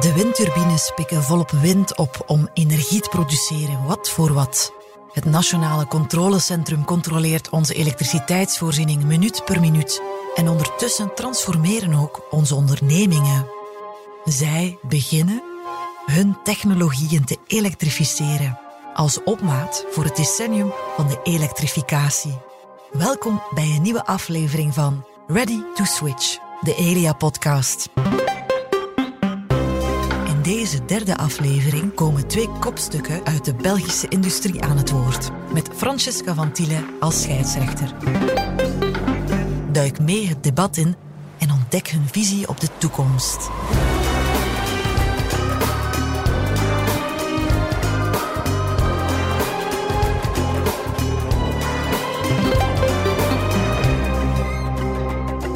De windturbines pikken volop wind op om energie te produceren, wat voor wat. Het Nationale Controlecentrum controleert onze elektriciteitsvoorziening minuut per minuut. En ondertussen transformeren ook onze ondernemingen. Zij beginnen hun technologieën te elektrificeren als opmaat voor het decennium van de elektrificatie. Welkom bij een nieuwe aflevering van Ready to Switch, de Elia-podcast. Deze derde aflevering komen twee kopstukken uit de Belgische industrie aan het woord, met Francesca van Tiele als scheidsrechter. Duik mee het debat in en ontdek hun visie op de toekomst.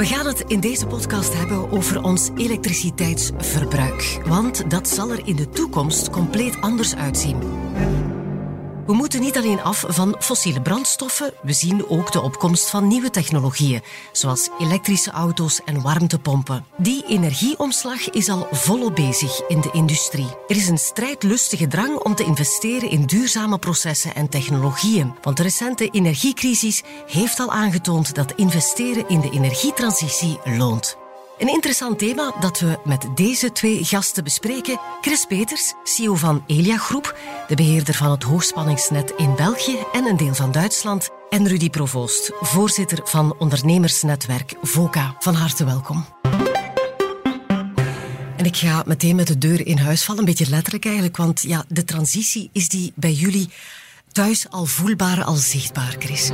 We gaan het in deze podcast hebben over ons elektriciteitsverbruik. Want dat zal er in de toekomst compleet anders uitzien. We moeten niet alleen af van fossiele brandstoffen, we zien ook de opkomst van nieuwe technologieën, zoals elektrische auto's en warmtepompen. Die energieomslag is al volop bezig in de industrie. Er is een strijdlustige drang om te investeren in duurzame processen en technologieën, want de recente energiecrisis heeft al aangetoond dat investeren in de energietransitie loont. Een interessant thema dat we met deze twee gasten bespreken. Chris Peters, CEO van Elia Groep, de beheerder van het hoogspanningsnet in België en een deel van Duitsland. En Rudy Provoost, voorzitter van ondernemersnetwerk VOCA. Van harte welkom. En ik ga meteen met de deur in huis vallen, een beetje letterlijk eigenlijk, want ja, de transitie is die bij jullie thuis al voelbaar, al zichtbaar, Chris?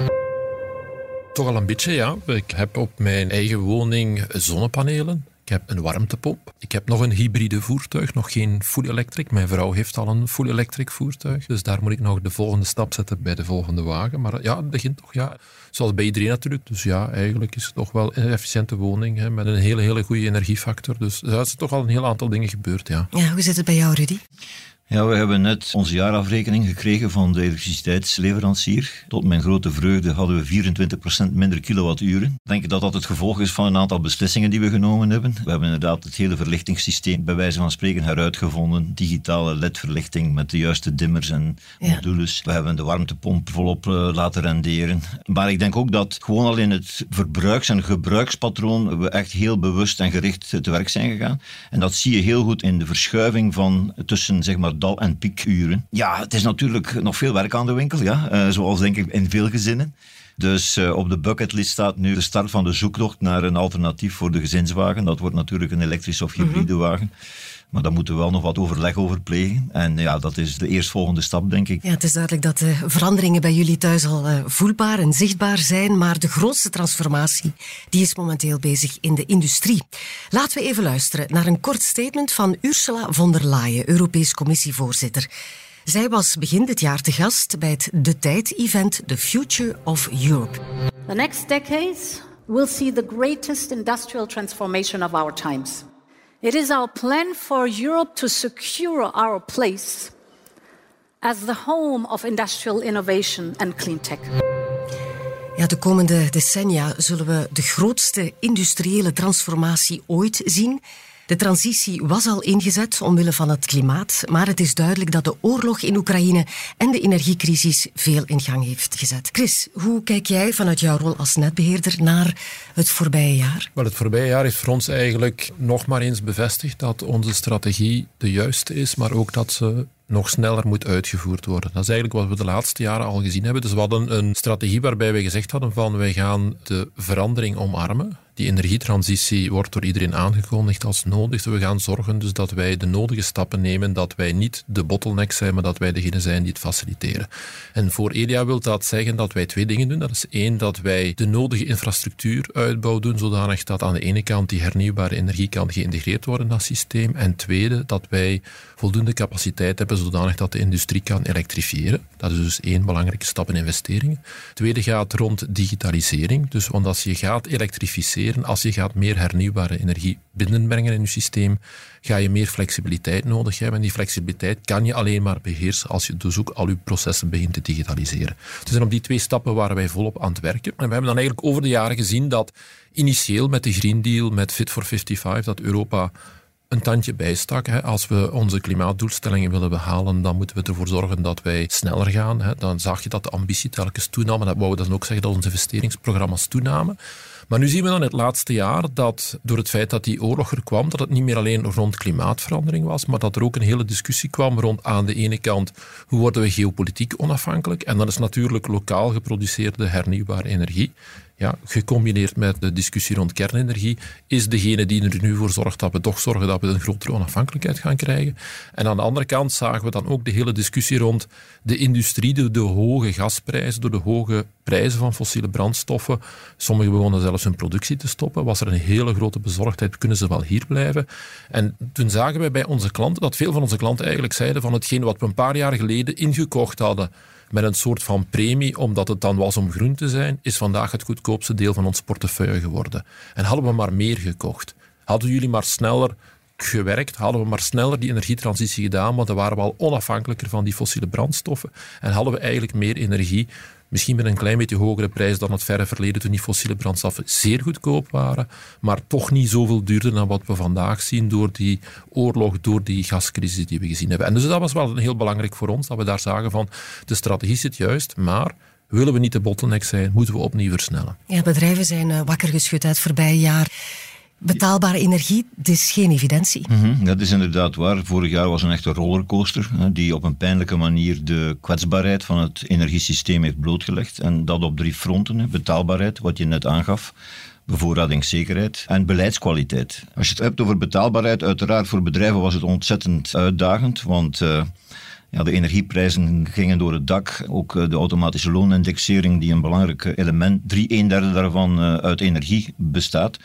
Toch al een beetje, ja. Ik heb op mijn eigen woning zonnepanelen. Ik heb een warmtepomp. Ik heb nog een hybride voertuig, nog geen full electric. Mijn vrouw heeft al een full electric voertuig. Dus daar moet ik nog de volgende stap zetten bij de volgende wagen. Maar ja, het begint toch, ja. Zoals bij iedereen natuurlijk. Dus ja, eigenlijk is het toch wel een efficiënte woning hè, met een hele, hele goede energiefactor. Dus er is toch al een heel aantal dingen gebeurd, ja. Ja, hoe zit het bij jou, Rudy? Ja, we hebben net onze jaarafrekening gekregen van de elektriciteitsleverancier. Tot mijn grote vreugde hadden we 24% minder kilowatturen. Ik denk dat dat het gevolg is van een aantal beslissingen die we genomen hebben. We hebben inderdaad het hele verlichtingssysteem bij wijze van spreken heruitgevonden. Digitale LED-verlichting met de juiste dimmers en Ja. modules. We hebben de warmtepomp volop eh, laten renderen. Maar ik denk ook dat gewoon al in het verbruiks- en gebruikspatroon we echt heel bewust en gericht te werk zijn gegaan. En dat zie je heel goed in de verschuiving van tussen zeg maar dal- en piekuren. Ja, het is natuurlijk nog veel werk aan de winkel, ja. Eh, zoals denk ik in veel gezinnen. Dus eh, op de bucketlist staat nu de start van de zoektocht naar een alternatief voor de gezinswagen. Dat wordt natuurlijk een elektrische of hybride wagen. Maar daar moeten we wel nog wat overleg over plegen. En ja, dat is de eerstvolgende stap, denk ik. Ja, het is duidelijk dat de veranderingen bij jullie thuis al eh, voelbaar en zichtbaar zijn, maar de grootste transformatie die is momenteel bezig in de industrie. Laten we even luisteren naar een kort statement van Ursula von der Leyen, Europees Commissievoorzitter. Zij was begin dit jaar te gast bij het De Tijd-event The Future of Europe. The next decades will see the greatest industrial transformation of our times. It is our plan for Europe to secure our place as the home of industrial innovation and clean tech. Ja, de komende decennia zullen we de grootste industriële transformatie ooit zien. De transitie was al ingezet omwille van het klimaat, maar het is duidelijk dat de oorlog in Oekraïne en de energiecrisis veel in gang heeft gezet. Chris, hoe kijk jij vanuit jouw rol als netbeheerder naar het voorbije jaar? Wel, het voorbije jaar heeft voor ons eigenlijk nog maar eens bevestigd dat onze strategie de juiste is, maar ook dat ze nog sneller moet uitgevoerd worden. Dat is eigenlijk wat we de laatste jaren al gezien hebben. Dus we hadden een strategie waarbij we gezegd hadden van wij gaan de verandering omarmen. Die energietransitie wordt door iedereen aangekondigd als nodig. We gaan zorgen dus dat wij de nodige stappen nemen, dat wij niet de bottleneck zijn, maar dat wij degene zijn die het faciliteren. En voor EDA wil dat zeggen dat wij twee dingen doen. Dat is één, dat wij de nodige infrastructuuruitbouw doen, zodanig dat aan de ene kant die hernieuwbare energie kan geïntegreerd worden in dat systeem. En tweede, dat wij voldoende capaciteit hebben, zodanig dat de industrie kan elektrifiëren. Dat is dus één belangrijke stap in investeringen. Tweede gaat rond digitalisering. Dus want als je gaat elektrificeren, als je gaat meer hernieuwbare energie binnenbrengen in je systeem, ga je meer flexibiliteit nodig hebben. En die flexibiliteit kan je alleen maar beheersen als je dus ook al je processen begint te digitaliseren. Dus op die twee stappen waren wij volop aan het werken. En we hebben dan eigenlijk over de jaren gezien dat initieel met de Green Deal, met Fit for 55, dat Europa een tandje bijstak. Hè. Als we onze klimaatdoelstellingen willen behalen, dan moeten we ervoor zorgen dat wij sneller gaan. Hè. Dan zag je dat de ambitie telkens toenam. En dat wou dan ook zeggen dat onze investeringsprogramma's toenamen. Maar nu zien we dan het laatste jaar dat door het feit dat die oorlog er kwam, dat het niet meer alleen rond klimaatverandering was, maar dat er ook een hele discussie kwam rond aan de ene kant hoe worden we geopolitiek onafhankelijk. En dat is natuurlijk lokaal geproduceerde hernieuwbare energie ja, gecombineerd met de discussie rond kernenergie, is degene die er nu voor zorgt dat we toch zorgen dat we een grotere onafhankelijkheid gaan krijgen. En aan de andere kant zagen we dan ook de hele discussie rond de industrie, de, de hoge gasprijzen, door de hoge prijzen van fossiele brandstoffen. Sommigen begonnen zelfs hun productie te stoppen. Was er een hele grote bezorgdheid, kunnen ze wel hier blijven? En toen zagen wij bij onze klanten dat veel van onze klanten eigenlijk zeiden van hetgeen wat we een paar jaar geleden ingekocht hadden met een soort van premie, omdat het dan was om groen te zijn, is vandaag het goedkoopste deel van ons portefeuille geworden. En hadden we maar meer gekocht. Hadden jullie maar sneller gewerkt, hadden we maar sneller die energietransitie gedaan, want dan waren we al onafhankelijker van die fossiele brandstoffen en hadden we eigenlijk meer energie Misschien met een klein beetje hogere prijs dan het verre verleden toen die fossiele brandstoffen zeer goedkoop waren, maar toch niet zoveel duurder dan wat we vandaag zien door die oorlog, door die gascrisis die we gezien hebben. En dus dat was wel heel belangrijk voor ons, dat we daar zagen van de strategie zit juist, maar willen we niet de bottleneck zijn, moeten we opnieuw versnellen. Ja, bedrijven zijn eh, wakker geschud uit het voorbije jaar. Betaalbare energie, is geen evidentie. Mhm, dat is inderdaad waar. Vorig jaar was een echte rollercoaster die op een pijnlijke manier de kwetsbaarheid van het energiesysteem heeft blootgelegd. En dat op drie fronten. Betaalbaarheid, wat je net aangaf bevoorradingszekerheid en beleidskwaliteit. Als je het hebt over betaalbaarheid, uiteraard voor bedrijven was het ontzettend uitdagend, want uh, ja, de energieprijzen gingen door het dak. Ook eh, de automatische loonindexering, die een belangrijk element, drie een derde daarvan uh, uit energie bestaat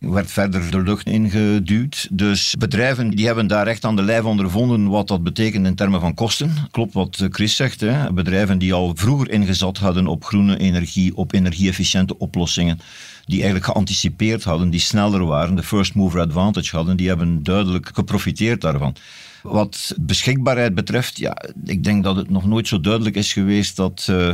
werd verder de lucht ingeduwd. Dus bedrijven die hebben daar echt aan de lijf ondervonden wat dat betekent in termen van kosten. Klopt wat Chris zegt. Hè? Bedrijven die al vroeger ingezet hadden op groene energie, op energie-efficiënte oplossingen, die eigenlijk geanticipeerd hadden, die sneller waren, de first mover advantage hadden, die hebben duidelijk geprofiteerd daarvan. Wat beschikbaarheid betreft, ja, ik denk dat het nog nooit zo duidelijk is geweest dat... Uh,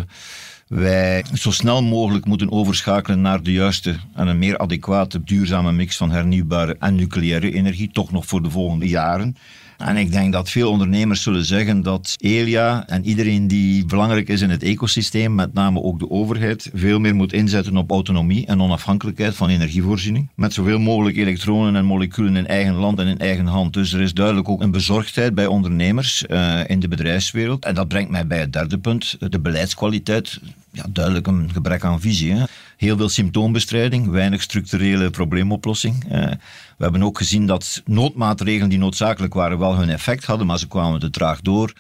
wij zo snel mogelijk moeten overschakelen naar de juiste en een meer adequate duurzame mix van hernieuwbare en nucleaire energie, toch nog voor de volgende jaren. En ik denk dat veel ondernemers zullen zeggen dat Elia en iedereen die belangrijk is in het ecosysteem, met name ook de overheid, veel meer moet inzetten op autonomie en onafhankelijkheid van energievoorziening. Met zoveel mogelijk elektronen en moleculen in eigen land en in eigen hand. Dus er is duidelijk ook een bezorgdheid bij ondernemers uh, in de bedrijfswereld. En dat brengt mij bij het derde punt, de beleidskwaliteit. Ja, duidelijk een gebrek aan visie. Hè. Heel veel symptoombestrijding, weinig structurele probleemoplossing. We hebben ook gezien dat noodmaatregelen die noodzakelijk waren wel hun effect hadden, maar ze kwamen te traag door.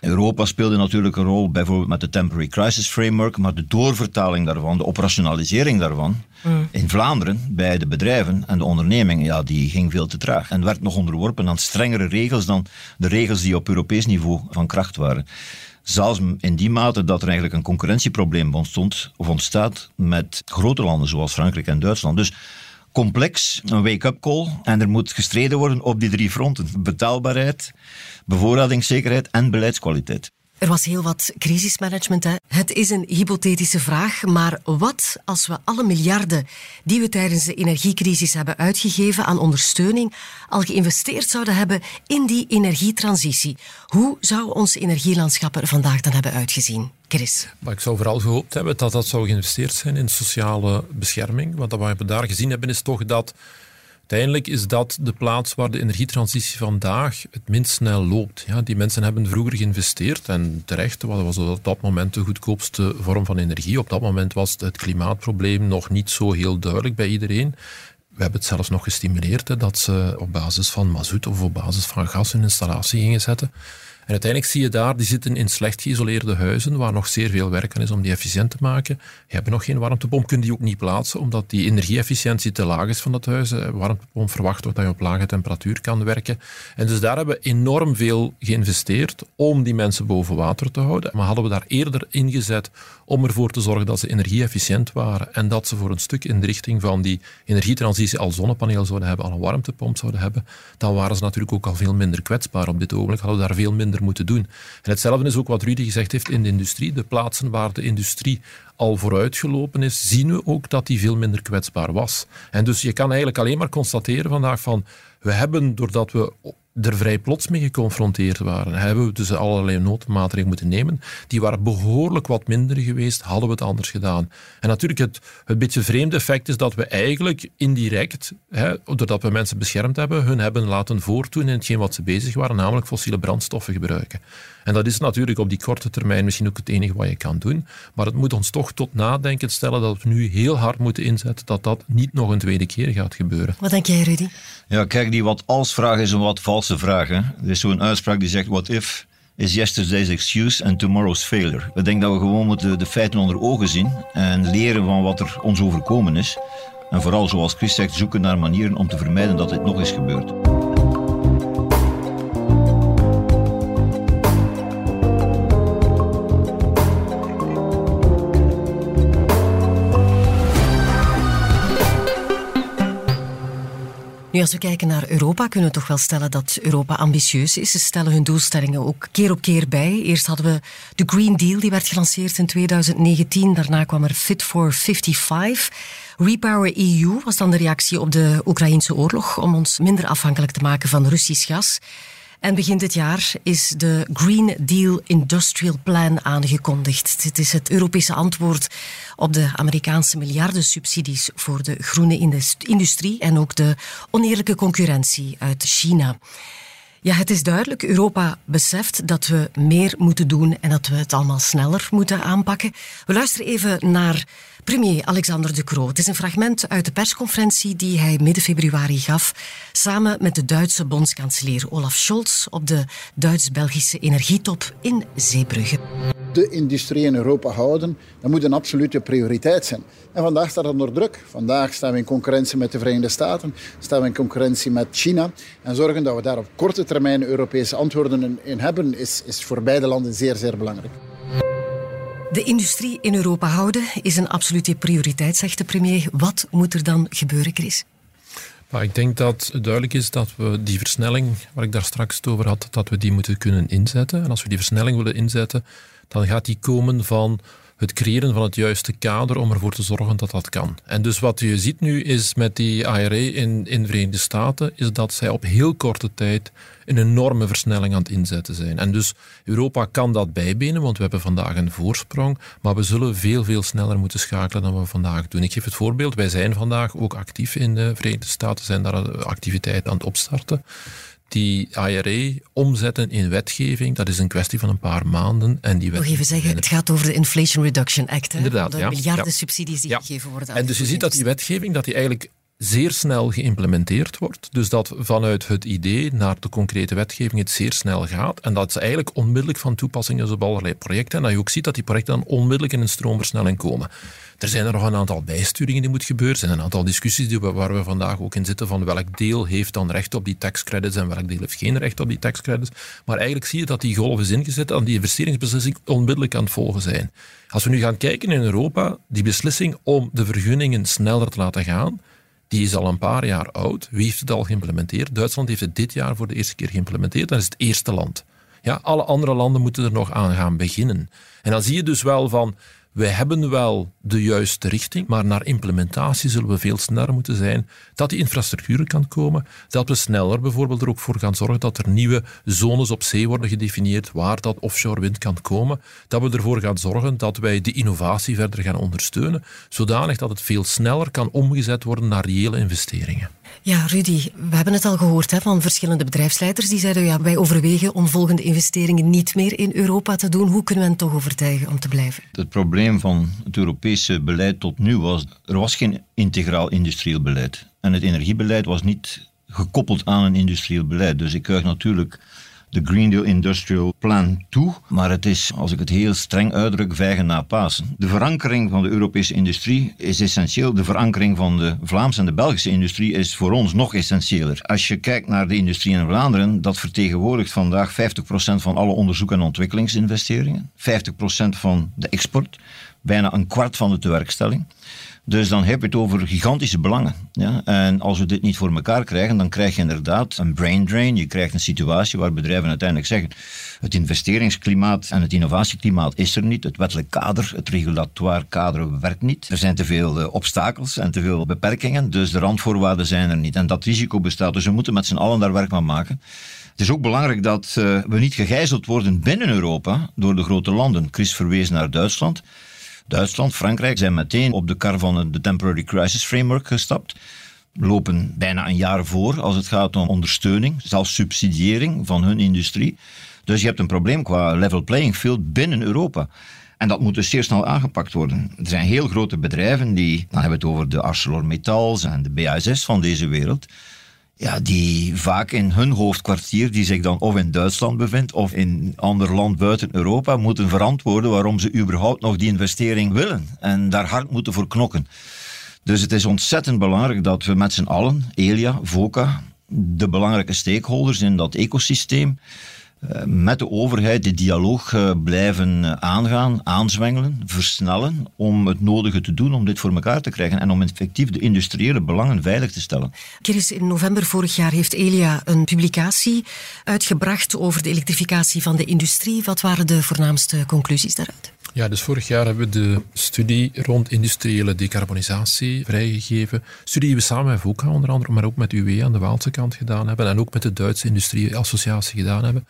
Europa speelde natuurlijk een rol, bijvoorbeeld met de Temporary Crisis Framework, maar de doorvertaling daarvan, de operationalisering daarvan, mm. in Vlaanderen, bij de bedrijven en de ondernemingen, ja, die ging veel te traag. En werd nog onderworpen aan strengere regels dan de regels die op Europees niveau van kracht waren. Zelfs in die mate dat er eigenlijk een concurrentieprobleem ontstond of ontstaat met grote landen zoals Frankrijk en Duitsland. Dus complex, een wake-up call. En er moet gestreden worden op die drie fronten. Betaalbaarheid, bevoorradingszekerheid en beleidskwaliteit. Er was heel wat crisismanagement. Hè. Het is een hypothetische vraag, maar wat als we alle miljarden die we tijdens de energiecrisis hebben uitgegeven aan ondersteuning al geïnvesteerd zouden hebben in die energietransitie? Hoe zou ons energielandschap er vandaag dan hebben uitgezien? Chris? Maar ik zou vooral gehoopt hebben dat dat zou geïnvesteerd zijn in sociale bescherming. Want wat we daar gezien hebben is toch dat Uiteindelijk is dat de plaats waar de energietransitie vandaag het minst snel loopt. Ja, die mensen hebben vroeger geïnvesteerd en terecht, wat was op dat moment de goedkoopste vorm van energie. Op dat moment was het klimaatprobleem nog niet zo heel duidelijk bij iedereen. We hebben het zelfs nog gestimuleerd hè, dat ze op basis van mazoet of op basis van gas hun installatie gingen zetten. Uiteindelijk zie je daar, die zitten in slecht geïsoleerde huizen, waar nog zeer veel werk aan is om die efficiënt te maken. Je hebt nog geen warmtepomp, kun die ook niet plaatsen, omdat die energieefficiëntie te laag is van dat huis. Een warmtepomp verwacht wordt dat je op lage temperatuur kan werken. En dus daar hebben we enorm veel geïnvesteerd om die mensen boven water te houden. Maar hadden we daar eerder ingezet om ervoor te zorgen dat ze energieefficiënt waren en dat ze voor een stuk in de richting van die energietransitie al zonnepaneel zouden hebben, al een warmtepomp zouden hebben, dan waren ze natuurlijk ook al veel minder kwetsbaar op dit ogenblik. Hadden we daar veel minder moeten doen. En hetzelfde is ook wat Rudy gezegd heeft in de industrie. De plaatsen waar de industrie al vooruitgelopen is, zien we ook dat die veel minder kwetsbaar was. En dus je kan eigenlijk alleen maar constateren vandaag van We hebben, doordat we er vrij plots mee geconfronteerd waren, hebben we dus allerlei noodmaatregelen moeten nemen. Die waren behoorlijk wat minder geweest, hadden we het anders gedaan. En natuurlijk, het, het beetje vreemde effect is dat we eigenlijk indirect, hè, doordat we mensen beschermd hebben, hun hebben laten voortdoen in hetgeen wat ze bezig waren, namelijk fossiele brandstoffen gebruiken. En dat is natuurlijk op die korte termijn misschien ook het enige wat je kan doen. Maar het moet ons toch tot nadenken stellen dat we nu heel hard moeten inzetten dat dat niet nog een tweede keer gaat gebeuren. Wat denk jij, Rudy? Ja, kijk, die wat als vraag is een wat valse vraag. Hè? Er is zo'n uitspraak die zegt: What if is yesterday's excuse and tomorrow's failure. Ik denk dat we gewoon moeten de feiten onder ogen zien en leren van wat er ons overkomen is. En vooral, zoals Chris zegt, zoeken naar manieren om te vermijden dat dit nog eens gebeurt. Als we kijken naar Europa, kunnen we toch wel stellen dat Europa ambitieus is. Ze stellen hun doelstellingen ook keer op keer bij. Eerst hadden we de Green Deal, die werd gelanceerd in 2019. Daarna kwam er Fit for 55. Repower EU was dan de reactie op de Oekraïnse oorlog om ons minder afhankelijk te maken van Russisch gas. En begin dit jaar is de Green Deal Industrial Plan aangekondigd. Dit is het Europese antwoord op de Amerikaanse miljardensubsidies voor de groene industrie en ook de oneerlijke concurrentie uit China. Ja, het is duidelijk. Europa beseft dat we meer moeten doen en dat we het allemaal sneller moeten aanpakken. We luisteren even naar premier Alexander De Croo. Het is een fragment uit de persconferentie die hij midden februari gaf samen met de Duitse bondskanselier Olaf Scholz op de Duits-Belgische energietop in Zeebrugge. De industrie in Europa houden, dat moet een absolute prioriteit zijn. En vandaag staat dat onder druk. Vandaag staan we in concurrentie met de Verenigde Staten, staan we in concurrentie met China. En zorgen dat we daar op korte termijn Europese antwoorden in hebben, is, is voor beide landen zeer, zeer belangrijk. De industrie in Europa houden is een absolute prioriteit, zegt de premier. Wat moet er dan gebeuren, Chris? Maar ik denk dat het duidelijk is dat we die versnelling, waar ik daar straks over had, dat we die moeten kunnen inzetten. En als we die versnelling willen inzetten, dan gaat die komen van het creëren van het juiste kader om ervoor te zorgen dat dat kan. En dus wat je ziet nu is met die IRA in, in de Verenigde Staten, is dat zij op heel korte tijd een enorme versnelling aan het inzetten zijn. En dus Europa kan dat bijbenen, want we hebben vandaag een voorsprong, maar we zullen veel, veel sneller moeten schakelen dan we vandaag doen. Ik geef het voorbeeld, wij zijn vandaag ook actief in de Verenigde Staten, zijn daar activiteiten aan het opstarten die IRA omzetten in wetgeving, dat is een kwestie van een paar maanden. En die Nog even zeggen, het gaat over de Inflation Reduction Act. Hè? Inderdaad, de ja. miljarden subsidies die gegeven worden. En dus je ziet dat die wetgeving dat die eigenlijk zeer snel geïmplementeerd wordt. Dus dat vanuit het idee naar de concrete wetgeving het zeer snel gaat. En dat ze eigenlijk onmiddellijk van toepassing is op allerlei projecten. En dat je ook ziet dat die projecten dan onmiddellijk in een stroomversnelling komen. Er zijn er nog een aantal bijsturingen die moeten gebeuren. Er zijn een aantal discussies die we, waar we vandaag ook in zitten van welk deel heeft dan recht op die taxcredits en welk deel heeft geen recht op die taxcredits. Maar eigenlijk zie je dat die golf is ingezet en die investeringsbeslissing onmiddellijk aan het volgen zijn. Als we nu gaan kijken in Europa, die beslissing om de vergunningen sneller te laten gaan, die is al een paar jaar oud. Wie heeft het al geïmplementeerd? Duitsland heeft het dit jaar voor de eerste keer geïmplementeerd. Dat is het eerste land. Ja, alle andere landen moeten er nog aan gaan beginnen. En dan zie je dus wel van, wij hebben wel de juiste richting, maar naar implementatie zullen we veel sneller moeten zijn. Dat die infrastructuur kan komen, dat we sneller bijvoorbeeld er ook voor gaan zorgen dat er nieuwe zones op zee worden gedefinieerd waar dat offshore wind kan komen. Dat we ervoor gaan zorgen dat wij die innovatie verder gaan ondersteunen, zodanig dat het veel sneller kan omgezet worden naar reële investeringen. Ja, Rudy, we hebben het al gehoord hè, van verschillende bedrijfsleiders die zeiden ja, wij overwegen om volgende investeringen niet meer in Europa te doen. Hoe kunnen we hen toch overtuigen om te blijven? Het probleem van het Europese beleid tot nu was, er was geen integraal industrieel beleid. En het energiebeleid was niet gekoppeld aan een industrieel beleid. Dus ik krijg natuurlijk de Green Deal Industrial Plan toe. Maar het is, als ik het heel streng uitdruk, vijgen na Pasen. De verankering van de Europese industrie is essentieel. De verankering van de Vlaamse en de Belgische industrie is voor ons nog essentiëler. Als je kijkt naar de industrie in Vlaanderen, dat vertegenwoordigt vandaag 50% van alle onderzoek- en ontwikkelingsinvesteringen, 50% van de export, bijna een kwart van de tewerkstelling. Dus dan heb je het over gigantische belangen. Ja? En als we dit niet voor elkaar krijgen, dan krijg je inderdaad een brain drain. Je krijgt een situatie waar bedrijven uiteindelijk zeggen: het investeringsklimaat en het innovatieklimaat is er niet. Het wettelijk kader, het regulatoire kader werkt niet. Er zijn te veel uh, obstakels en te veel beperkingen. Dus de randvoorwaarden zijn er niet. En dat risico bestaat. Dus we moeten met z'n allen daar werk van maken. Het is ook belangrijk dat uh, we niet gegijzeld worden binnen Europa door de grote landen. Chris verwees naar Duitsland. Duitsland, Frankrijk zijn meteen op de kar van de Temporary Crisis Framework gestapt. Lopen bijna een jaar voor als het gaat om ondersteuning, zelfs subsidiëring van hun industrie. Dus je hebt een probleem qua level playing field binnen Europa. En dat moet dus zeer snel aangepakt worden. Er zijn heel grote bedrijven die, dan hebben we het over de ArcelorMittals en de BASF van deze wereld, ja, die vaak in hun hoofdkwartier, die zich dan of in Duitsland bevindt of in ander land buiten Europa, moeten verantwoorden waarom ze überhaupt nog die investering willen en daar hard moeten voor knokken. Dus het is ontzettend belangrijk dat we met z'n allen, Elia, VOCA, de belangrijke stakeholders in dat ecosysteem, met de overheid de dialoog eh, blijven eh, aangaan, aanzwengelen, versnellen om het nodige te doen om dit voor elkaar te krijgen en om effectief de industriële belangen veilig te stellen. Chris, in november vorig jaar heeft Elia een publicatie uitgebracht over de elektrificatie van de industrie. Wat waren de voornaamste conclusies daaruit? Ja, dus vorig jaar hebben we de studie rond industriële decarbonisatie vrijgegeven. Studie die we samen met VOCA onder andere, maar ook met UW aan de Waalse kant gedaan hebben en ook met de Duitse Industrieassociatie gedaan hebben.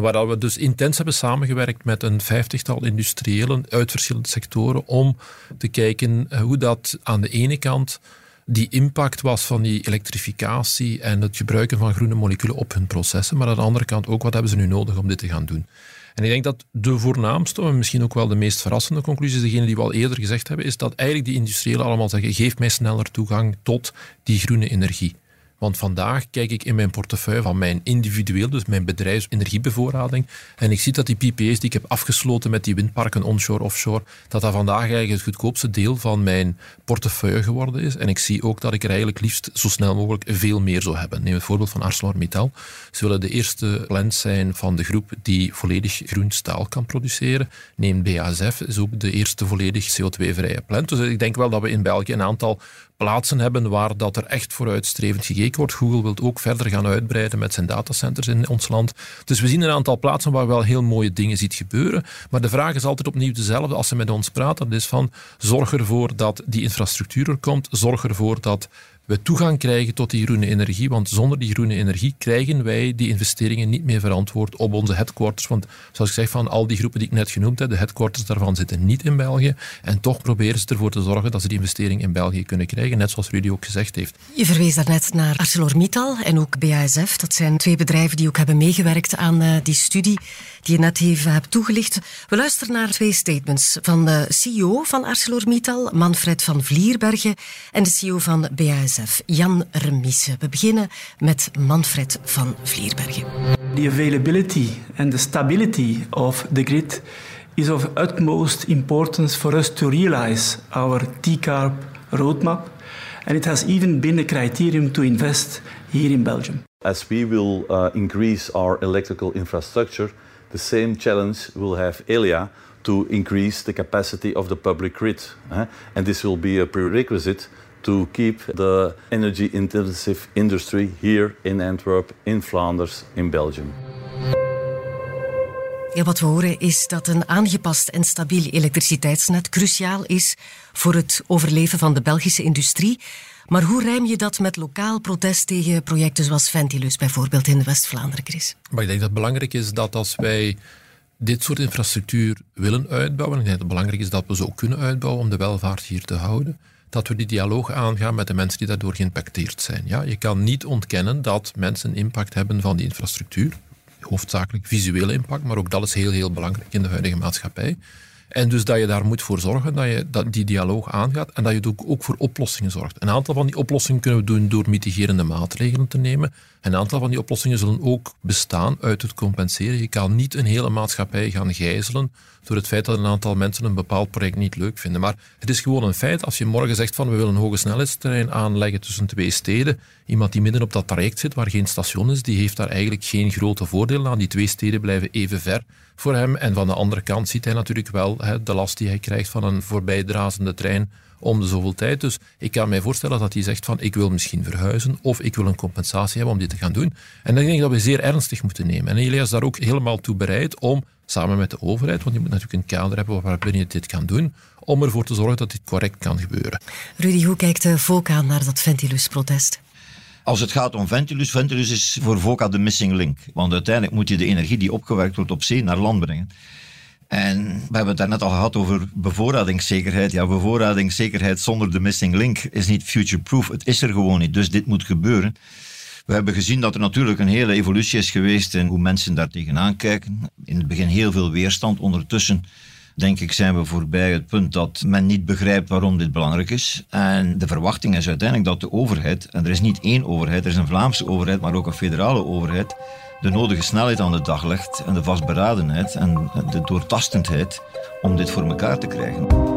Waar we dus intens hebben samengewerkt met een vijftigtal industriëlen uit verschillende sectoren om te kijken eh, hoe dat aan de ene kant die impact was van die elektrificatie en het gebruiken van groene moleculen op hun processen, maar aan de andere kant ook wat hebben ze nu nodig om dit te gaan doen. En ik denk dat de voornaamste, en misschien ook wel de meest verrassende conclusie, degene die we al eerder gezegd hebben, is dat eigenlijk die industriëlen allemaal zeggen, geef mij sneller toegang tot die groene energie. Want vandaag kijk ik in mijn portefeuille van mijn individueel, dus mijn bedrijfsenergiebevoorrading, en ik zie dat die PPA's die ik heb afgesloten met die windparken onshore, offshore, dat dat vandaag eigenlijk het goedkoopste deel van mijn portefeuille geworden is. En ik zie ook dat ik er eigenlijk liefst zo snel mogelijk veel meer zou hebben. Neem het voorbeeld van ArcelorMittal. Ze willen de eerste plant zijn van de groep die volledig groen staal kan produceren. Neem BASF, is ook de eerste volledig CO2-vrije plant. Dus ik denk wel dat we in België een aantal plaatsen hebben waar dat er echt vooruitstrevend gekeken wordt. Google wil ook verder gaan uitbreiden met zijn datacenters in ons land. Dus we zien een aantal plaatsen waar wel heel mooie dingen ziet gebeuren. Maar de vraag is altijd opnieuw dezelfde als ze met ons praten. Dat is van, zorg ervoor dat die infrastructuur er komt. Zorg ervoor dat we toegang krijgen tot die groene energie. Want zonder die groene energie krijgen wij die investeringen niet meer verantwoord op onze headquarters. Want zoals ik zeg, van al die groepen die ik net genoemd heb, de headquarters daarvan zitten niet in België. En toch proberen ze ervoor te zorgen dat ze die investering in België kunnen krijgen, net zoals Rudy ook gezegd heeft. Je verwees daarnet naar ArcelorMittal en ook BASF. Dat zijn twee bedrijven die ook hebben meegewerkt aan uh, die studie die je net even hebt toegelicht. We luisteren naar twee statements van de CEO van ArcelorMittal, Manfred van Vlierbergen, en de CEO van BASF, Jan Remise. We beginnen met Manfred van Vlierbergen. The availability and the stability of the grid is of utmost importance for us to realize our decarb roadmap. And it has even been a criterion to invest here in Belgium. As we will uh, increase our electrical infrastructure, the same challenge will have ELIA to increase the capacity of the public grid. And this will be a prerequisite to keep the energy intensive industry here in Antwerp, in Flanders, in Belgium. Ja, wat we horen is dat een aangepast en stabiel elektriciteitsnet cruciaal is voor het overleven van de Belgische industrie. Maar hoe rijm je dat met lokaal protest tegen projecten zoals Ventilus, bijvoorbeeld in West-Vlaanderen, Chris? Maar ik denk dat het belangrijk is dat als wij dit soort infrastructuur willen uitbouwen, ik denk dat het belangrijk is dat we ze ook kunnen uitbouwen om de welvaart hier te houden, dat we die dialoog aangaan met de mensen die daardoor geïmpacteerd zijn. Ja, je kan niet ontkennen dat mensen impact hebben van die infrastructuur. Hoofdzakelijk visuele impact, maar ook dat is heel, heel belangrijk in de huidige maatschappij. En dus dat je daar moet voor zorgen dat je dat die dialoog aangaat en dat je ook, voor oplossingen zorgt. Een aantal van die oplossingen kunnen we doen door mitigerende maatregelen te nemen. Een aantal van die oplossingen zullen ook bestaan uit het compenseren. Je kan niet een hele maatschappij gaan gijzelen door het feit dat een aantal mensen een bepaald project niet leuk vinden. Maar het is gewoon een feit, als je morgen zegt van we willen een hoge snelheidsterrein aanleggen tussen twee steden, iemand die midden op dat traject zit waar geen station is, die heeft daar eigenlijk geen grote voordeel aan. Die twee steden blijven even ver voor hem. En van de andere kant ziet hij natuurlijk wel hè, de last die hij krijgt van een voorbijdrazende trein om de zoveel tijd. Dus ik kan mij voorstellen dat hij zegt van ik wil misschien verhuizen of ik wil een compensatie hebben om dit te gaan doen. En dat denk ik dat we zeer ernstig moeten nemen. En Elia is daar ook helemaal toe bereid om samen met de overheid, want je moet natuurlijk een kader hebben waarbinnen je dit kan doen, om ervoor te zorgen dat dit correct kan gebeuren. Rudy, hoe kijkt de VOCA naar dat Ventilus-protest? Als het gaat om Ventilus, Ventilus is voor VOCA de missing link. Want uiteindelijk moet je de energie die opgewerkt wordt op zee naar land brengen. En we hebben het daarnet al gehad over bevoorradingszekerheid. Ja, bevoorradingszekerheid zonder de missing link is niet future-proof. Het is er gewoon niet, dus dit moet gebeuren. We hebben gezien dat er natuurlijk een hele evolutie is geweest in hoe mensen daar tegenaan kijken. In het begin heel veel weerstand. Ondertussen, denk ik, zijn we voorbij het punt dat men niet begrijpt waarom dit belangrijk is. En de verwachting is uiteindelijk dat de overheid, en er is niet één overheid, er is een Vlaamse overheid, maar ook een federale overheid, de nodige snelheid aan de dag legt en de vastberadenheid en de doortastendheid om dit voor elkaar te krijgen.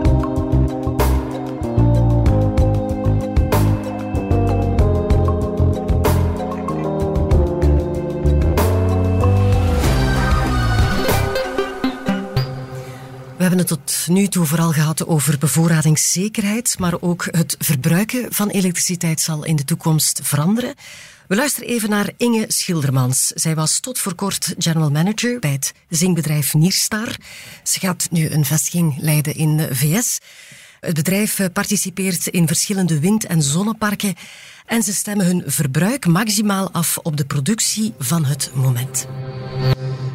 Hebben het tot nu toe vooral gehad over bevoorradingszekerheid, maar ook het verbruiken van elektriciteit zal in de toekomst veranderen. We luisteren even naar Inge Schildermans. Zij was tot voor kort general manager bij het zingbedrijf Nierstar. Ze gaat nu een vestiging leiden in de VS. Het bedrijf participeert in verschillende wind- en zonneparken en ze stemmen hun verbruik maximaal af op de productie van het moment.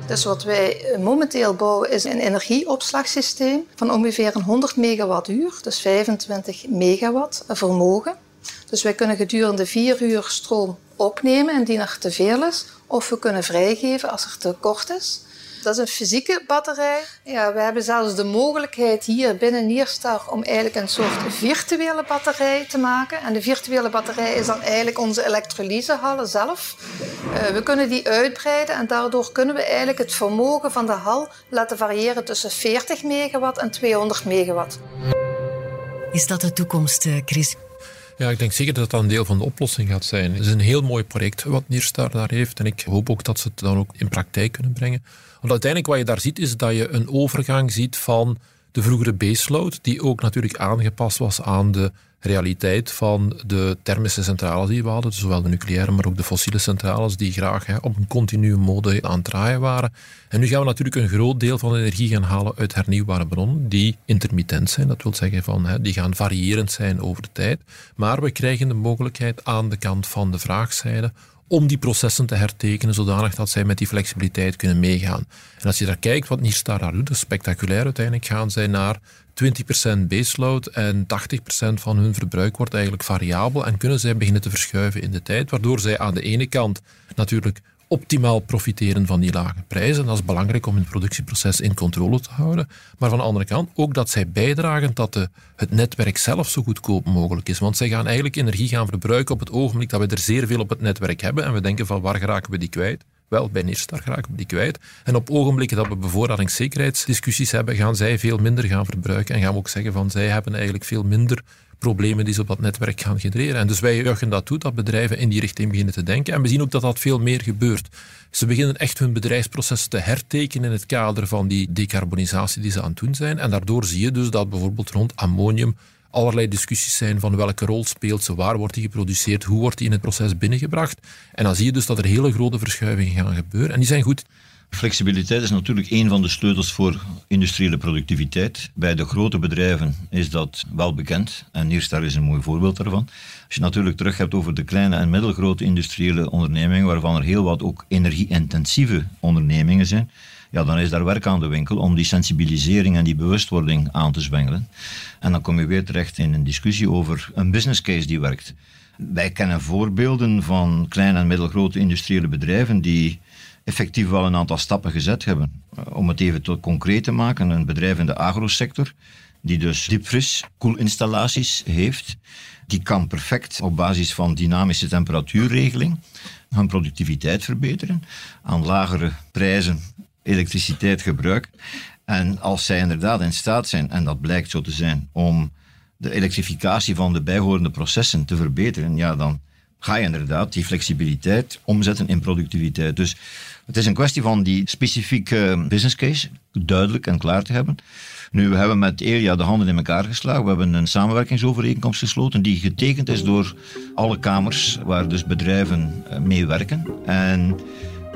Dus wat wij momenteel bouwen is een energieopslagsysteem van ongeveer 100 megawattuur, dus 25 megawatt vermogen. Dus wij kunnen gedurende vier uur stroom opnemen indien er te veel is, of we kunnen vrijgeven als er te kort is. Dat is een fysieke batterij. Ja, we hebben zelfs de mogelijkheid hier binnen Nierstar om eigenlijk een soort virtuele batterij te maken. En de virtuele batterij is dan eigenlijk onze elektrolysehallen zelf. Uh, we kunnen die uitbreiden en daardoor kunnen we eigenlijk het vermogen van de hal laten variëren tussen 40 megawatt en 200 megawatt. Is dat de toekomst, Chris? Ja, ik denk zeker dat dat een deel van de oplossing gaat zijn. Het is een heel mooi project wat Nierstar daar heeft en ik hoop ook dat ze het dan ook in praktijk kunnen brengen. Want uiteindelijk wat je daar ziet is dat je een overgang ziet van de vroegere baseload, die ook natuurlijk aangepast was aan de realiteit van de thermische centrales die we hadden, zowel de nucleaire, maar ook de fossiele centrales, die graag op een continue mode aan het draaien waren. En nu gaan we natuurlijk een groot deel van de energie gaan halen uit hernieuwbare bronnen, die intermittent zijn. Dat wil zeggen van, hè, die gaan variërend zijn over de tijd. Maar we krijgen de mogelijkheid aan de kant van de vraagsijde om die processen te hertekenen zodanig dat zij met die flexibiliteit kunnen meegaan. En als je daar kijkt wat daar doet, dat is spectaculair. Uiteindelijk gaan zij naar 20% baseload en 80% van hun verbruik wordt eigenlijk variabel en kunnen zij beginnen te verschuiven in de tijd, waardoor zij aan de ene kant natuurlijk optimaal profiteren van die lage prijzen. Dat is belangrijk om hun productieproces in controle te houden. Maar van de andere kant ook dat zij bijdragen dat de, het netwerk zelf zo goedkoop mogelijk is. Want zij gaan eigenlijk energie gaan verbruiken op het ogenblik dat we er zeer veel op het netwerk hebben en we denken van waar geraken we die kwijt? Wel, bij Neerstar geraken we die kwijt. En op ogenblikken dat we bevoorradingszekerheidsdiscussies hebben, gaan zij veel minder gaan verbruiken en gaan we ook zeggen van zij hebben eigenlijk veel minder problemen die ze op dat netwerk gaan genereren. En dus wij juichen dat toe, dat bedrijven in die richting beginnen te denken. En we zien ook dat dat veel meer gebeurt. Ze beginnen echt hun bedrijfsprocessen te hertekenen in het kader van die decarbonisatie die ze aan het doen zijn. En daardoor zie je dus dat bijvoorbeeld rond ammonium allerlei discussies zijn van welke rol speelt ze, waar wordt die geproduceerd, hoe wordt die in het proces binnengebracht. En dan zie je dus dat er hele grote verschuivingen gaan gebeuren. En die zijn goed. Flexibiliteit is natuurlijk een van de sleutels voor industriële productiviteit. Bij de grote bedrijven is dat wel bekend en Nierstar is een mooi voorbeeld daarvan. Als je natuurlijk terug hebt over de kleine en middelgrote industriële ondernemingen, waarvan er heel wat ook energie-intensieve ondernemingen zijn, ja, dan is daar werk aan de winkel om die sensibilisering en die bewustwording aan te zwengelen. En dan kom je weer terecht in een discussie over een business case die werkt. Wij kennen voorbeelden van kleine en middelgrote industriële bedrijven die effectief wel een aantal stappen gezet hebben. Om het even tot concreet te maken, een bedrijf in de agrosector, die dus diepvries koelinstallaties heeft, die kan perfect op basis van dynamische temperatuurregeling hun productiviteit verbeteren, aan lagere prijzen elektriciteit gebruiken. En als zij inderdaad in staat zijn, en dat blijkt zo te zijn, om de elektrificatie van de bijhorende processen te verbeteren, ja, dan ga je inderdaad die flexibiliteit omzetten in productiviteit. Dus het is een kwestie van die specifieke business case duidelijk en klaar te hebben. Nu, we hebben met Elia de handen in elkaar geslagen. We hebben een samenwerkingsovereenkomst gesloten die getekend is door alle kamers waar dus bedrijven eh, mee werken. En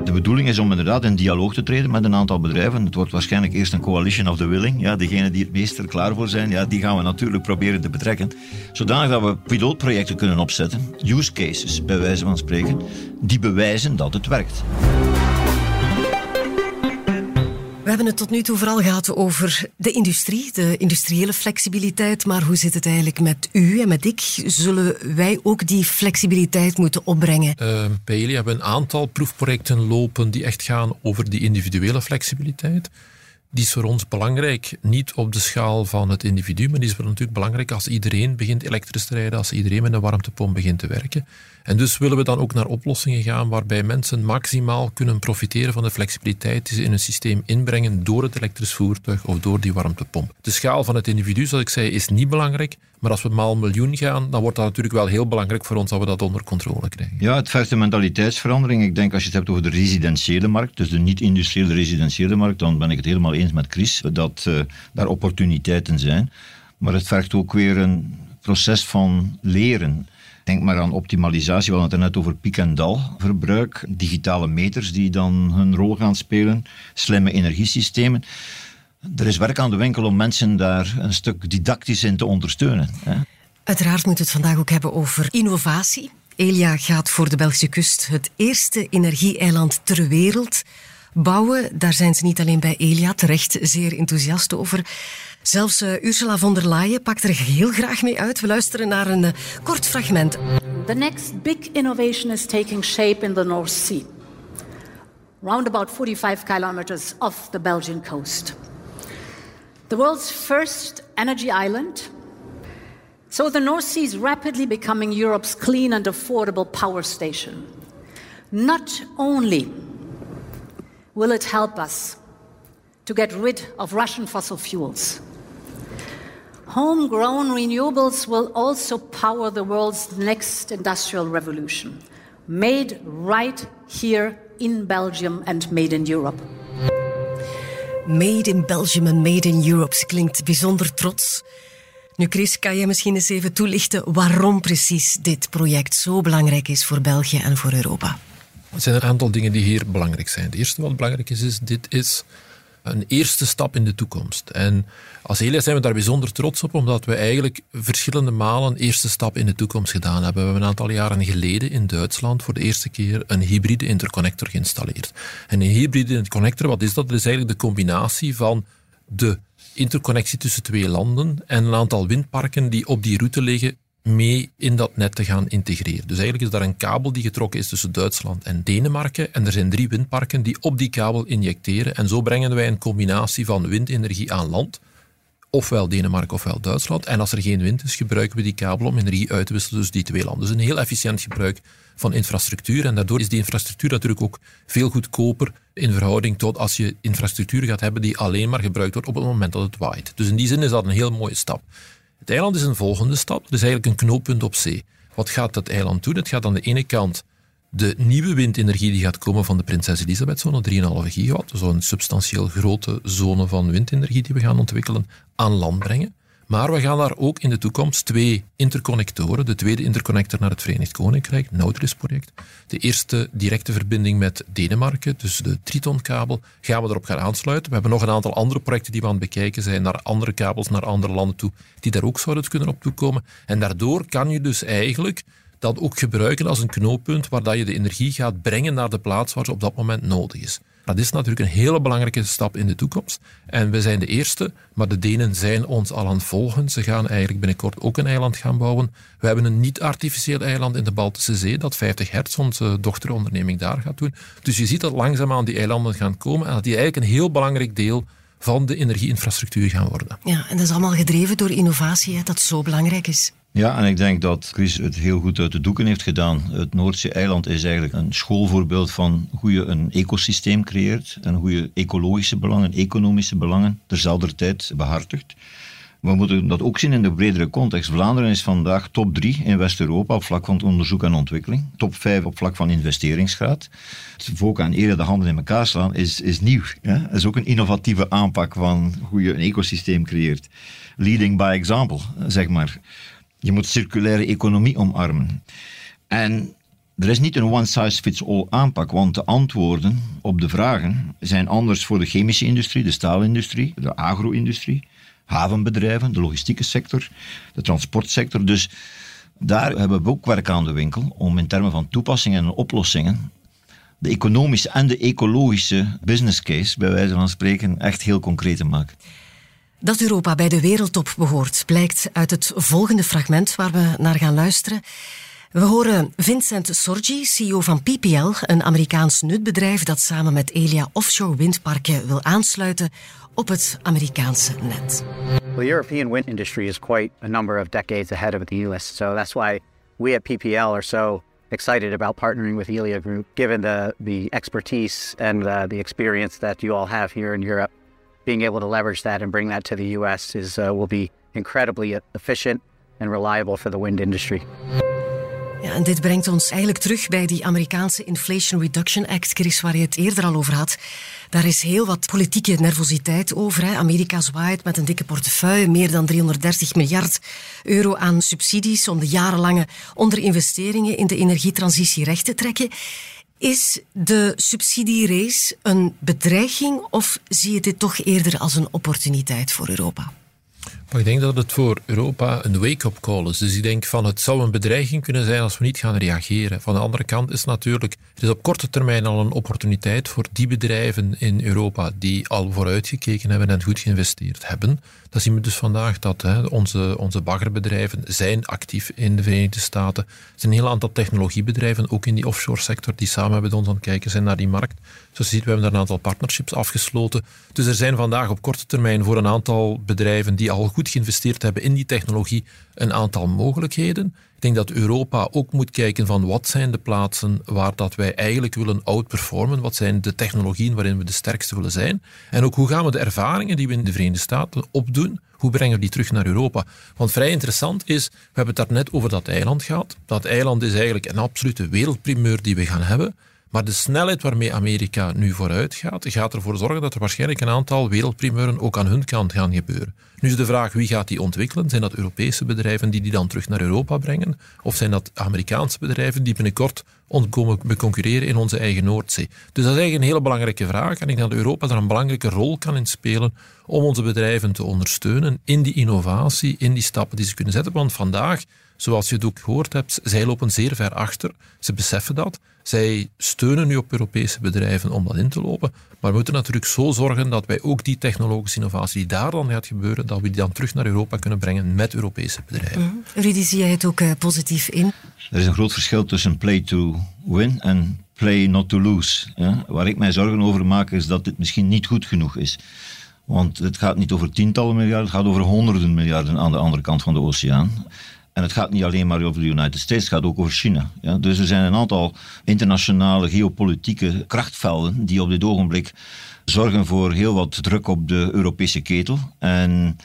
de bedoeling is om inderdaad in dialoog te treden met een aantal bedrijven. Het wordt waarschijnlijk eerst een coalition of the willing. Ja, degenen die het meest er klaar voor zijn, ja, die gaan we natuurlijk proberen te betrekken. Zodanig dat we pilootprojecten kunnen opzetten, use cases bij wijze van spreken, die bewijzen dat het werkt. We hebben het tot nu toe vooral gehad over de industrie, de industriële flexibiliteit. Maar hoe zit het eigenlijk met u en met ik? Zullen wij ook die flexibiliteit moeten opbrengen? Bij jullie hebben we een aantal proefprojecten lopen die echt gaan over die individuele flexibiliteit. Die is voor ons belangrijk, niet op de schaal van het individu, maar die is natuurlijk belangrijk als iedereen begint elektrisch te rijden, als iedereen met een warmtepomp begint te werken. En dus willen we dan ook naar oplossingen gaan waarbij mensen maximaal kunnen profiteren van de flexibiliteit die ze in een systeem inbrengen door het elektrisch voertuig of door die warmtepomp. De schaal van het individu, zoals ik zei, is niet belangrijk. Maar als we maal miljoen gaan, dan wordt dat natuurlijk wel heel belangrijk voor ons dat we dat onder controle krijgen. Ja, het vergt een mentaliteitsverandering. Ik denk als je het hebt over de residentiële markt, dus de niet-industriële residentiële markt, dan ben ik het helemaal eens met Chris dat uh, daar opportuniteiten zijn. Maar het vergt ook weer een proces van leren. Denk maar aan optimalisatie. We hadden het net over piek- en dalverbruik. Digitale meters die dan hun rol gaan spelen. Slimme energiesystemen. Er is werk aan de winkel om mensen daar een stuk didactisch in te ondersteunen. Hè. Uiteraard moeten we het vandaag ook hebben over innovatie. Elia gaat voor de Belgische kust het eerste energie-eiland ter wereld bouwen. Daar zijn ze niet alleen bij Elia terecht zeer enthousiast over. Zelfs uh, Ursula von der Leyen pakt er heel graag mee uit. We luisteren naar een uh, kort fragment. The next big innovation is taking shape in the North Sea. Round about 45 kilometers off the Belgian coast. The world's first energy island. So the North Sea is rapidly becoming Europe's clean and affordable power station. Not only will it help us to get rid of Russian fossil fuels, Homegrown renewables will also power the world's next industrial revolution, made right here in Belgium and made in Europe. Made in Belgium en made in Europe. Ze klinkt bijzonder trots. Nu, Chris, kan je misschien eens even toelichten waarom precies dit project zo belangrijk is voor België en voor Europa? Er zijn een aantal dingen die hier belangrijk zijn. Het eerste wat belangrijk is, is dit is een eerste stap in de toekomst. En als Elia zijn we daar bijzonder trots op, omdat we eigenlijk verschillende malen een eerste stap in de toekomst gedaan hebben. We hebben een aantal jaren geleden in Duitsland voor de eerste keer een hybride interconnector geïnstalleerd. En een hybride interconnector, wat is dat? Dat is eigenlijk de combinatie van de interconnectie tussen twee landen en een aantal windparken die op die route liggen mee in dat net te gaan integreren. Dus eigenlijk is daar een kabel die getrokken is tussen Duitsland en Denemarken en er zijn drie windparken die op die kabel injecteren en zo brengen wij een combinatie van windenergie aan land, ofwel Denemarken ofwel Duitsland. En als er geen wind is, gebruiken we die kabel om energie uit te wisselen tussen die twee landen. Dus een heel efficiënt gebruik van infrastructuur en daardoor is die infrastructuur natuurlijk ook veel goedkoper in verhouding tot als je infrastructuur gaat hebben die alleen maar gebruikt wordt op het moment dat het waait. Dus in die zin is dat een heel mooie stap. Het eiland is een volgende stap, dus eigenlijk een knooppunt op zee. Wat gaat dat eiland doen? Het gaat aan de ene kant de nieuwe windenergie die gaat komen van de Prinses Elisabeth-zone, 3,5 gigawatt, een substantieel grote zone van windenergie die we gaan ontwikkelen, aan land brengen. Maar we gaan daar ook in de toekomst twee interconnectoren, de tweede interconnector naar het Verenigd Koninkrijk, Nautilus-project. De eerste directe verbinding met Denemarken, dus de Triton-kabel, gaan we erop gaan aansluiten. We hebben nog een aantal andere projecten die we aan het bekijken zijn, naar andere kabels, naar andere landen toe, die daar ook zouden kunnen op toekomen. En daardoor kan je dus eigenlijk dat ook gebruiken als een knooppunt waar dat je de energie gaat brengen naar de plaats waar ze op dat moment nodig is. Dat is natuurlijk een hele belangrijke stap in de toekomst. En we zijn de eerste, maar de Denen zijn ons al aan het volgen. Ze gaan eigenlijk binnenkort ook een eiland gaan bouwen. We hebben een niet-artificieel eiland in de Baltische Zee, dat 50 Hertz, onze dochteronderneming, daar gaat doen. Dus je ziet dat langzaamaan die eilanden gaan komen en dat die eigenlijk een heel belangrijk deel van de energieinfrastructuur gaan worden. Ja, en dat is allemaal gedreven door innovatie, dat zo belangrijk is. Ja, en ik denk dat Chris het heel goed uit de doeken heeft gedaan. Het Noordzee-eiland is eigenlijk een schoolvoorbeeld van hoe je een ecosysteem creëert en hoe je ecologische belangen, economische belangen terzelfde tijd behartigt. We moeten dat ook zien in de bredere context. Vlaanderen is vandaag top 3 in West-Europa op vlak van onderzoek en ontwikkeling. Top 5 op vlak van investeringsgraad. Het volk aan eerder de handen in elkaar slaan is, is nieuw. Ja? Dat is ook een innovatieve aanpak van hoe je een ecosysteem creëert. Leading by example, zeg maar. Je moet circulaire economie omarmen. En er is niet een one-size-fits-all aanpak, want de antwoorden op de vragen zijn anders voor de chemische industrie, de staalindustrie, de agro-industrie, havenbedrijven, de logistieke sector, de transportsector. Dus daar hebben we ook werk aan de winkel om in termen van toepassingen en oplossingen de economische en de ecologische business case, bij wijze van spreken, echt heel concreet te maken. Dat Europa bij de wereldtop behoort, blijkt uit het volgende fragment waar we naar gaan luisteren. We horen Vincent Sorgi, CEO van PPL, een Amerikaans nutbedrijf dat samen met Elia offshore windparken wil aansluiten op het Amerikaanse net. The European wind industry is quite a number of decades ahead of the US, so that's why we at PPL are so excited about partnering with Elia Group, given the the expertise and uh, the experience that you all have here in Europe. Being able to leverage that and bring that to the US is uh, will be incredibly efficient and reliable for the wind industry. Ja, en dit brengt ons eigenlijk terug bij die Amerikaanse Inflation Reduction Act, Chris, waar je het eerder al over had. Daar is heel wat politieke nervositeit over. Hè. Amerika zwaait met een dikke portefeuille, meer dan 330 miljard euro aan subsidies om de jarenlange onderinvesteringen in de energietransitie recht te trekken. Is de subsidierace een bedreiging of zie je dit toch eerder als een opportuniteit voor Europa? Maar ik denk dat het voor Europa een wake-up call is. Dus ik denk van het zou een bedreiging kunnen zijn als we niet gaan reageren. Van de andere kant is natuurlijk, het is op korte termijn al een opportuniteit voor die bedrijven in Europa die al vooruitgekeken hebben en goed geïnvesteerd hebben. Dan zien we dus vandaag dat hè, onze, onze baggerbedrijven zijn actief in de Verenigde Staten. Er zijn een heel aantal technologiebedrijven, ook in die offshore sector, die samen met ons aan het kijken zijn naar die markt. Zoals je ziet, we hebben daar een aantal partnerships afgesloten. Dus er zijn vandaag op korte termijn voor een aantal bedrijven die al goed geïnvesteerd hebben in die technologie een aantal mogelijkheden. Ik denk dat Europa ook moet kijken van wat zijn de plaatsen waar dat wij eigenlijk willen outperformen, wat zijn de technologieën waarin we de sterkste willen zijn en ook hoe gaan we de ervaringen die we in de Verenigde Staten opdoen, hoe brengen we die terug naar Europa? Want vrij interessant is, we hebben het daar net over dat eiland gehad. Dat eiland is eigenlijk een absolute wereldprimeur die we gaan hebben. Maar de snelheid waarmee Amerika nu vooruit gaat, gaat ervoor zorgen dat er waarschijnlijk een aantal wereldprimeuren ook aan hun kant gaan gebeuren. Nu is de vraag wie gaat die ontwikkelen? Zijn dat Europese bedrijven die die dan terug naar Europa brengen? Of zijn dat Amerikaanse bedrijven die binnenkort ons komen concurreren in onze eigen Noordzee? Dus dat is eigenlijk een hele belangrijke vraag. En ik denk dat Europa daar een belangrijke rol kan in spelen om onze bedrijven te ondersteunen in die innovatie, in die stappen die ze kunnen zetten. Want vandaag zoals je het ook gehoord hebt, zij lopen zeer ver achter. Ze beseffen dat. Zij steunen nu op Europese bedrijven om dat in te lopen. Maar we moeten natuurlijk zo zorgen dat wij ook die technologische innovatie die daar dan gaat gebeuren, dat we die dan terug naar Europa kunnen brengen met Europese bedrijven. Mm Rudy, zie jij het ook uh, positief in? Er is een groot verschil tussen play to win en play not to lose. Ja? Waar ik mij zorgen over maak is dat dit misschien niet goed genoeg is. Want het gaat niet over tientallen miljarden, het gaat over honderden miljarden aan de andere kant van de oceaan. En het gaat niet alleen maar over de United States, het gaat ook over China. Ja? Dus er zijn een aantal internationale geopolitieke krachtvelden die op dit ogenblik zorgen voor heel wat druk op de Europese ketel. En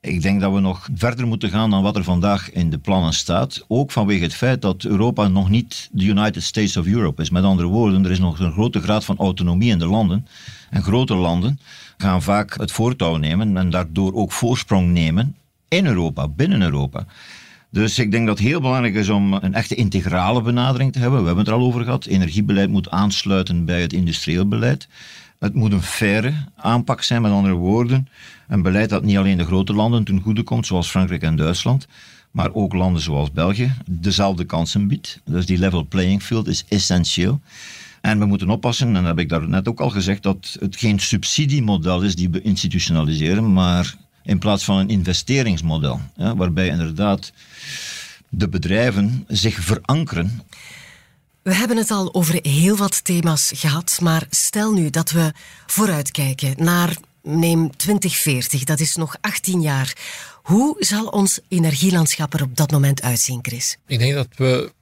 ik denk dat we nog verder moeten gaan dan wat er vandaag in de plannen staat. Ook vanwege het feit dat Europa nog niet de United States of Europe is. Met andere woorden, er is nog een grote graad van autonomie in de landen. En grote landen gaan vaak het voortouw nemen en daardoor ook voorsprong nemen in Europa, binnen Europa. Dus ik denk dat het heel belangrijk is om een echte integrale benadering te hebben. We hebben het er al over gehad. Energiebeleid moet aansluiten bij het industrieel beleid. Het moet een faire aanpak zijn, met andere woorden. Een beleid dat niet alleen de grote landen ten goede komt, zoals Frankrijk en Duitsland, maar ook landen zoals België dezelfde kansen biedt. Dus die level playing field is essentieel. En we moeten oppassen, en dat heb ik daar net ook al gezegd, dat het geen subsidiemodel is die we institutionaliseren, maar in plaats van een investeringsmodel, ja, waarbij inderdaad de bedrijven zich verankeren. We hebben het al over heel wat thema's gehad, maar stel nu dat we vooruitkijken naar, neem 2040, dat is nog 18 jaar. Hoe zal ons energielandschap er op dat moment uitzien, Chris? Ik denk dat we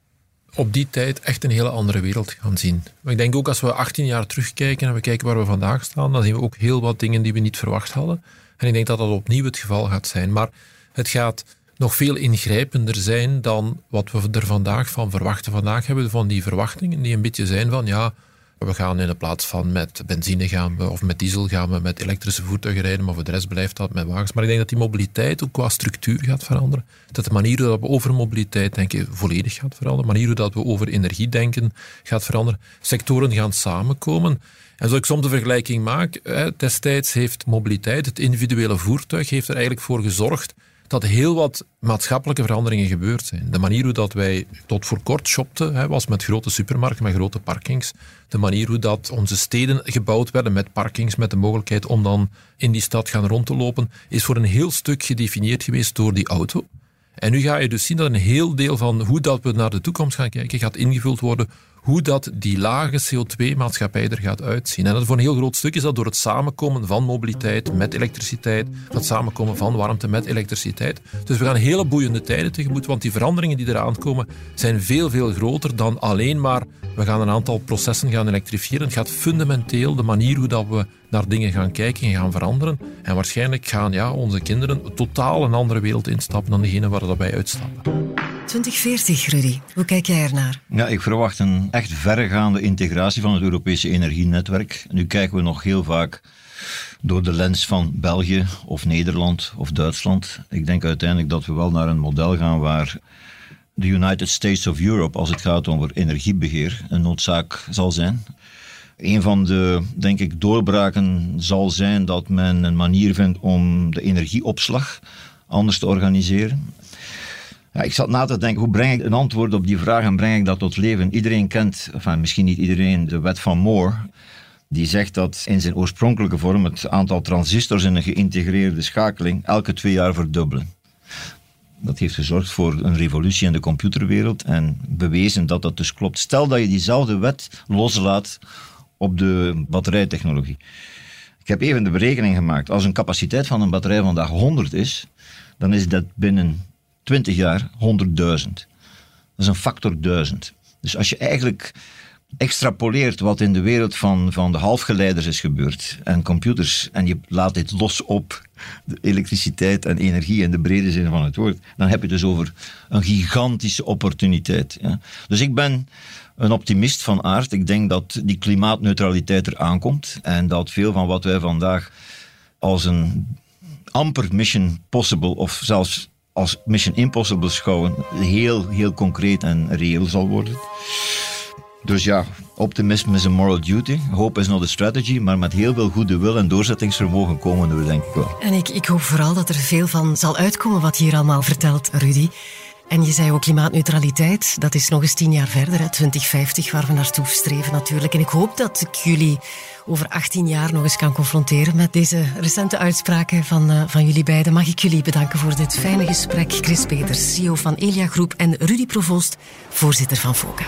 op die tijd echt een hele andere wereld gaan zien. Maar ik denk ook als we 18 jaar terugkijken en we kijken waar we vandaag staan, dan zien we ook heel wat dingen die we niet verwacht hadden. En ik denk dat dat opnieuw het geval gaat zijn. Maar het gaat nog veel ingrijpender zijn dan wat we er vandaag van verwachten. Vandaag hebben we van die verwachtingen die een beetje zijn van ja, we gaan in de plaats van met benzine gaan we, of met diesel gaan we met elektrische voertuigen rijden, maar voor de rest blijft dat met wagens. Maar ik denk dat die mobiliteit ook qua structuur gaat veranderen. Dat de manier waarop we over mobiliteit denken volledig gaat veranderen. De manier waarop we over energie denken gaat veranderen. Sectoren gaan samenkomen. En zoals ik soms de vergelijking maak, destijds heeft mobiliteit, het individuele voertuig, heeft er eigenlijk voor gezorgd dat heel wat maatschappelijke veranderingen gebeurd zijn. De manier hoe dat wij tot voor kort shopten, hè, was met grote supermarkten, met grote parkings. De manier hoe dat onze steden gebouwd werden met parkings, met de mogelijkheid om dan in die stad gaan rond te lopen, is voor een heel stuk gedefinieerd geweest door die auto. En nu ga je dus zien dat een heel deel van hoe dat we naar de toekomst gaan kijken, gaat ingevuld worden hoe dat die lage CO2-maatschappij er gaat uitzien. En dat voor een heel groot stuk is dat door het samenkomen van mobiliteit met elektriciteit, het samenkomen van warmte met elektriciteit. Dus we gaan hele boeiende tijden tegemoet, want die veranderingen die eraan komen zijn veel, veel groter dan alleen maar we gaan een aantal processen gaan elektrifiëren. Het gaat fundamenteel de manier hoe dat we naar dingen gaan kijken en gaan veranderen. En waarschijnlijk gaan ja, onze kinderen totaal een andere wereld instappen dan degene waar dat wij uitstappen. 2040, Rudy. Hoe kijk jij ernaar? Ja, ik verwacht een echt verregaande integratie van het Europese energienetwerk. Nu kijken we nog heel vaak door de lens van België of Nederland of Duitsland. Ik denk uiteindelijk dat we wel naar een model gaan waar de United States of Europe, als het gaat over energiebeheer, een noodzaak zal zijn. Een van de, denk ik, doorbraken zal zijn dat men een manier vindt om de energieopslag anders te organiseren. Ik zat na te denken, hoe breng ik een antwoord op die vraag en breng ik dat tot leven? Iedereen kent, enfin, misschien niet iedereen, de wet van Moore. Die zegt dat in zijn oorspronkelijke vorm het aantal transistors in een geïntegreerde schakeling elke twee jaar verdubbelen. Dat heeft gezorgd voor een revolutie in de computerwereld en bewezen dat dat dus klopt. Stel dat je diezelfde wet loslaat op de batterijtechnologie. Ik heb even de berekening gemaakt. Als een capaciteit van een batterij vandaag 100 is, dan is dat binnen 20 jaar 100.000. Dat is een factor 1000. Dus als je eigenlijk extrapoleert wat in de wereld van, van de halfgeleiders is gebeurd en computers en je laat dit los op de elektriciteit en energie in de brede zin van het woord, dan heb je dus over een gigantische opportuniteit. Ja. Dus ik ben een optimist van aard. Ik denk dat die klimaatneutraliteit er aankomt en dat veel van wat wij vandaag als een amper mission possible of zelfs als Mission Impossible beschouwen, heel, heel concreet en reëel zal worden. Dus ja, optimisme is een moral duty. Hope is not a strategy. Maar met heel veel goede wil en doorzettingsvermogen komen we denk ik wel. En ik, ik hoop vooral dat er veel van zal uitkomen wat je hier allemaal vertelt, Rudy. En je zei ook klimaatneutraliteit, dat is nog eens tien jaar verder, hè, 2050, waar we naartoe streven natuurlijk. En ik hoop dat ik jullie over 18 jaar nog eens kan confronteren met deze recente uitspraken van, uh, van jullie beiden. Mag ik jullie bedanken voor dit fijne gesprek. Chris Peters, CEO van Elia Groep en Rudy Provoost, voorzitter van FOCA.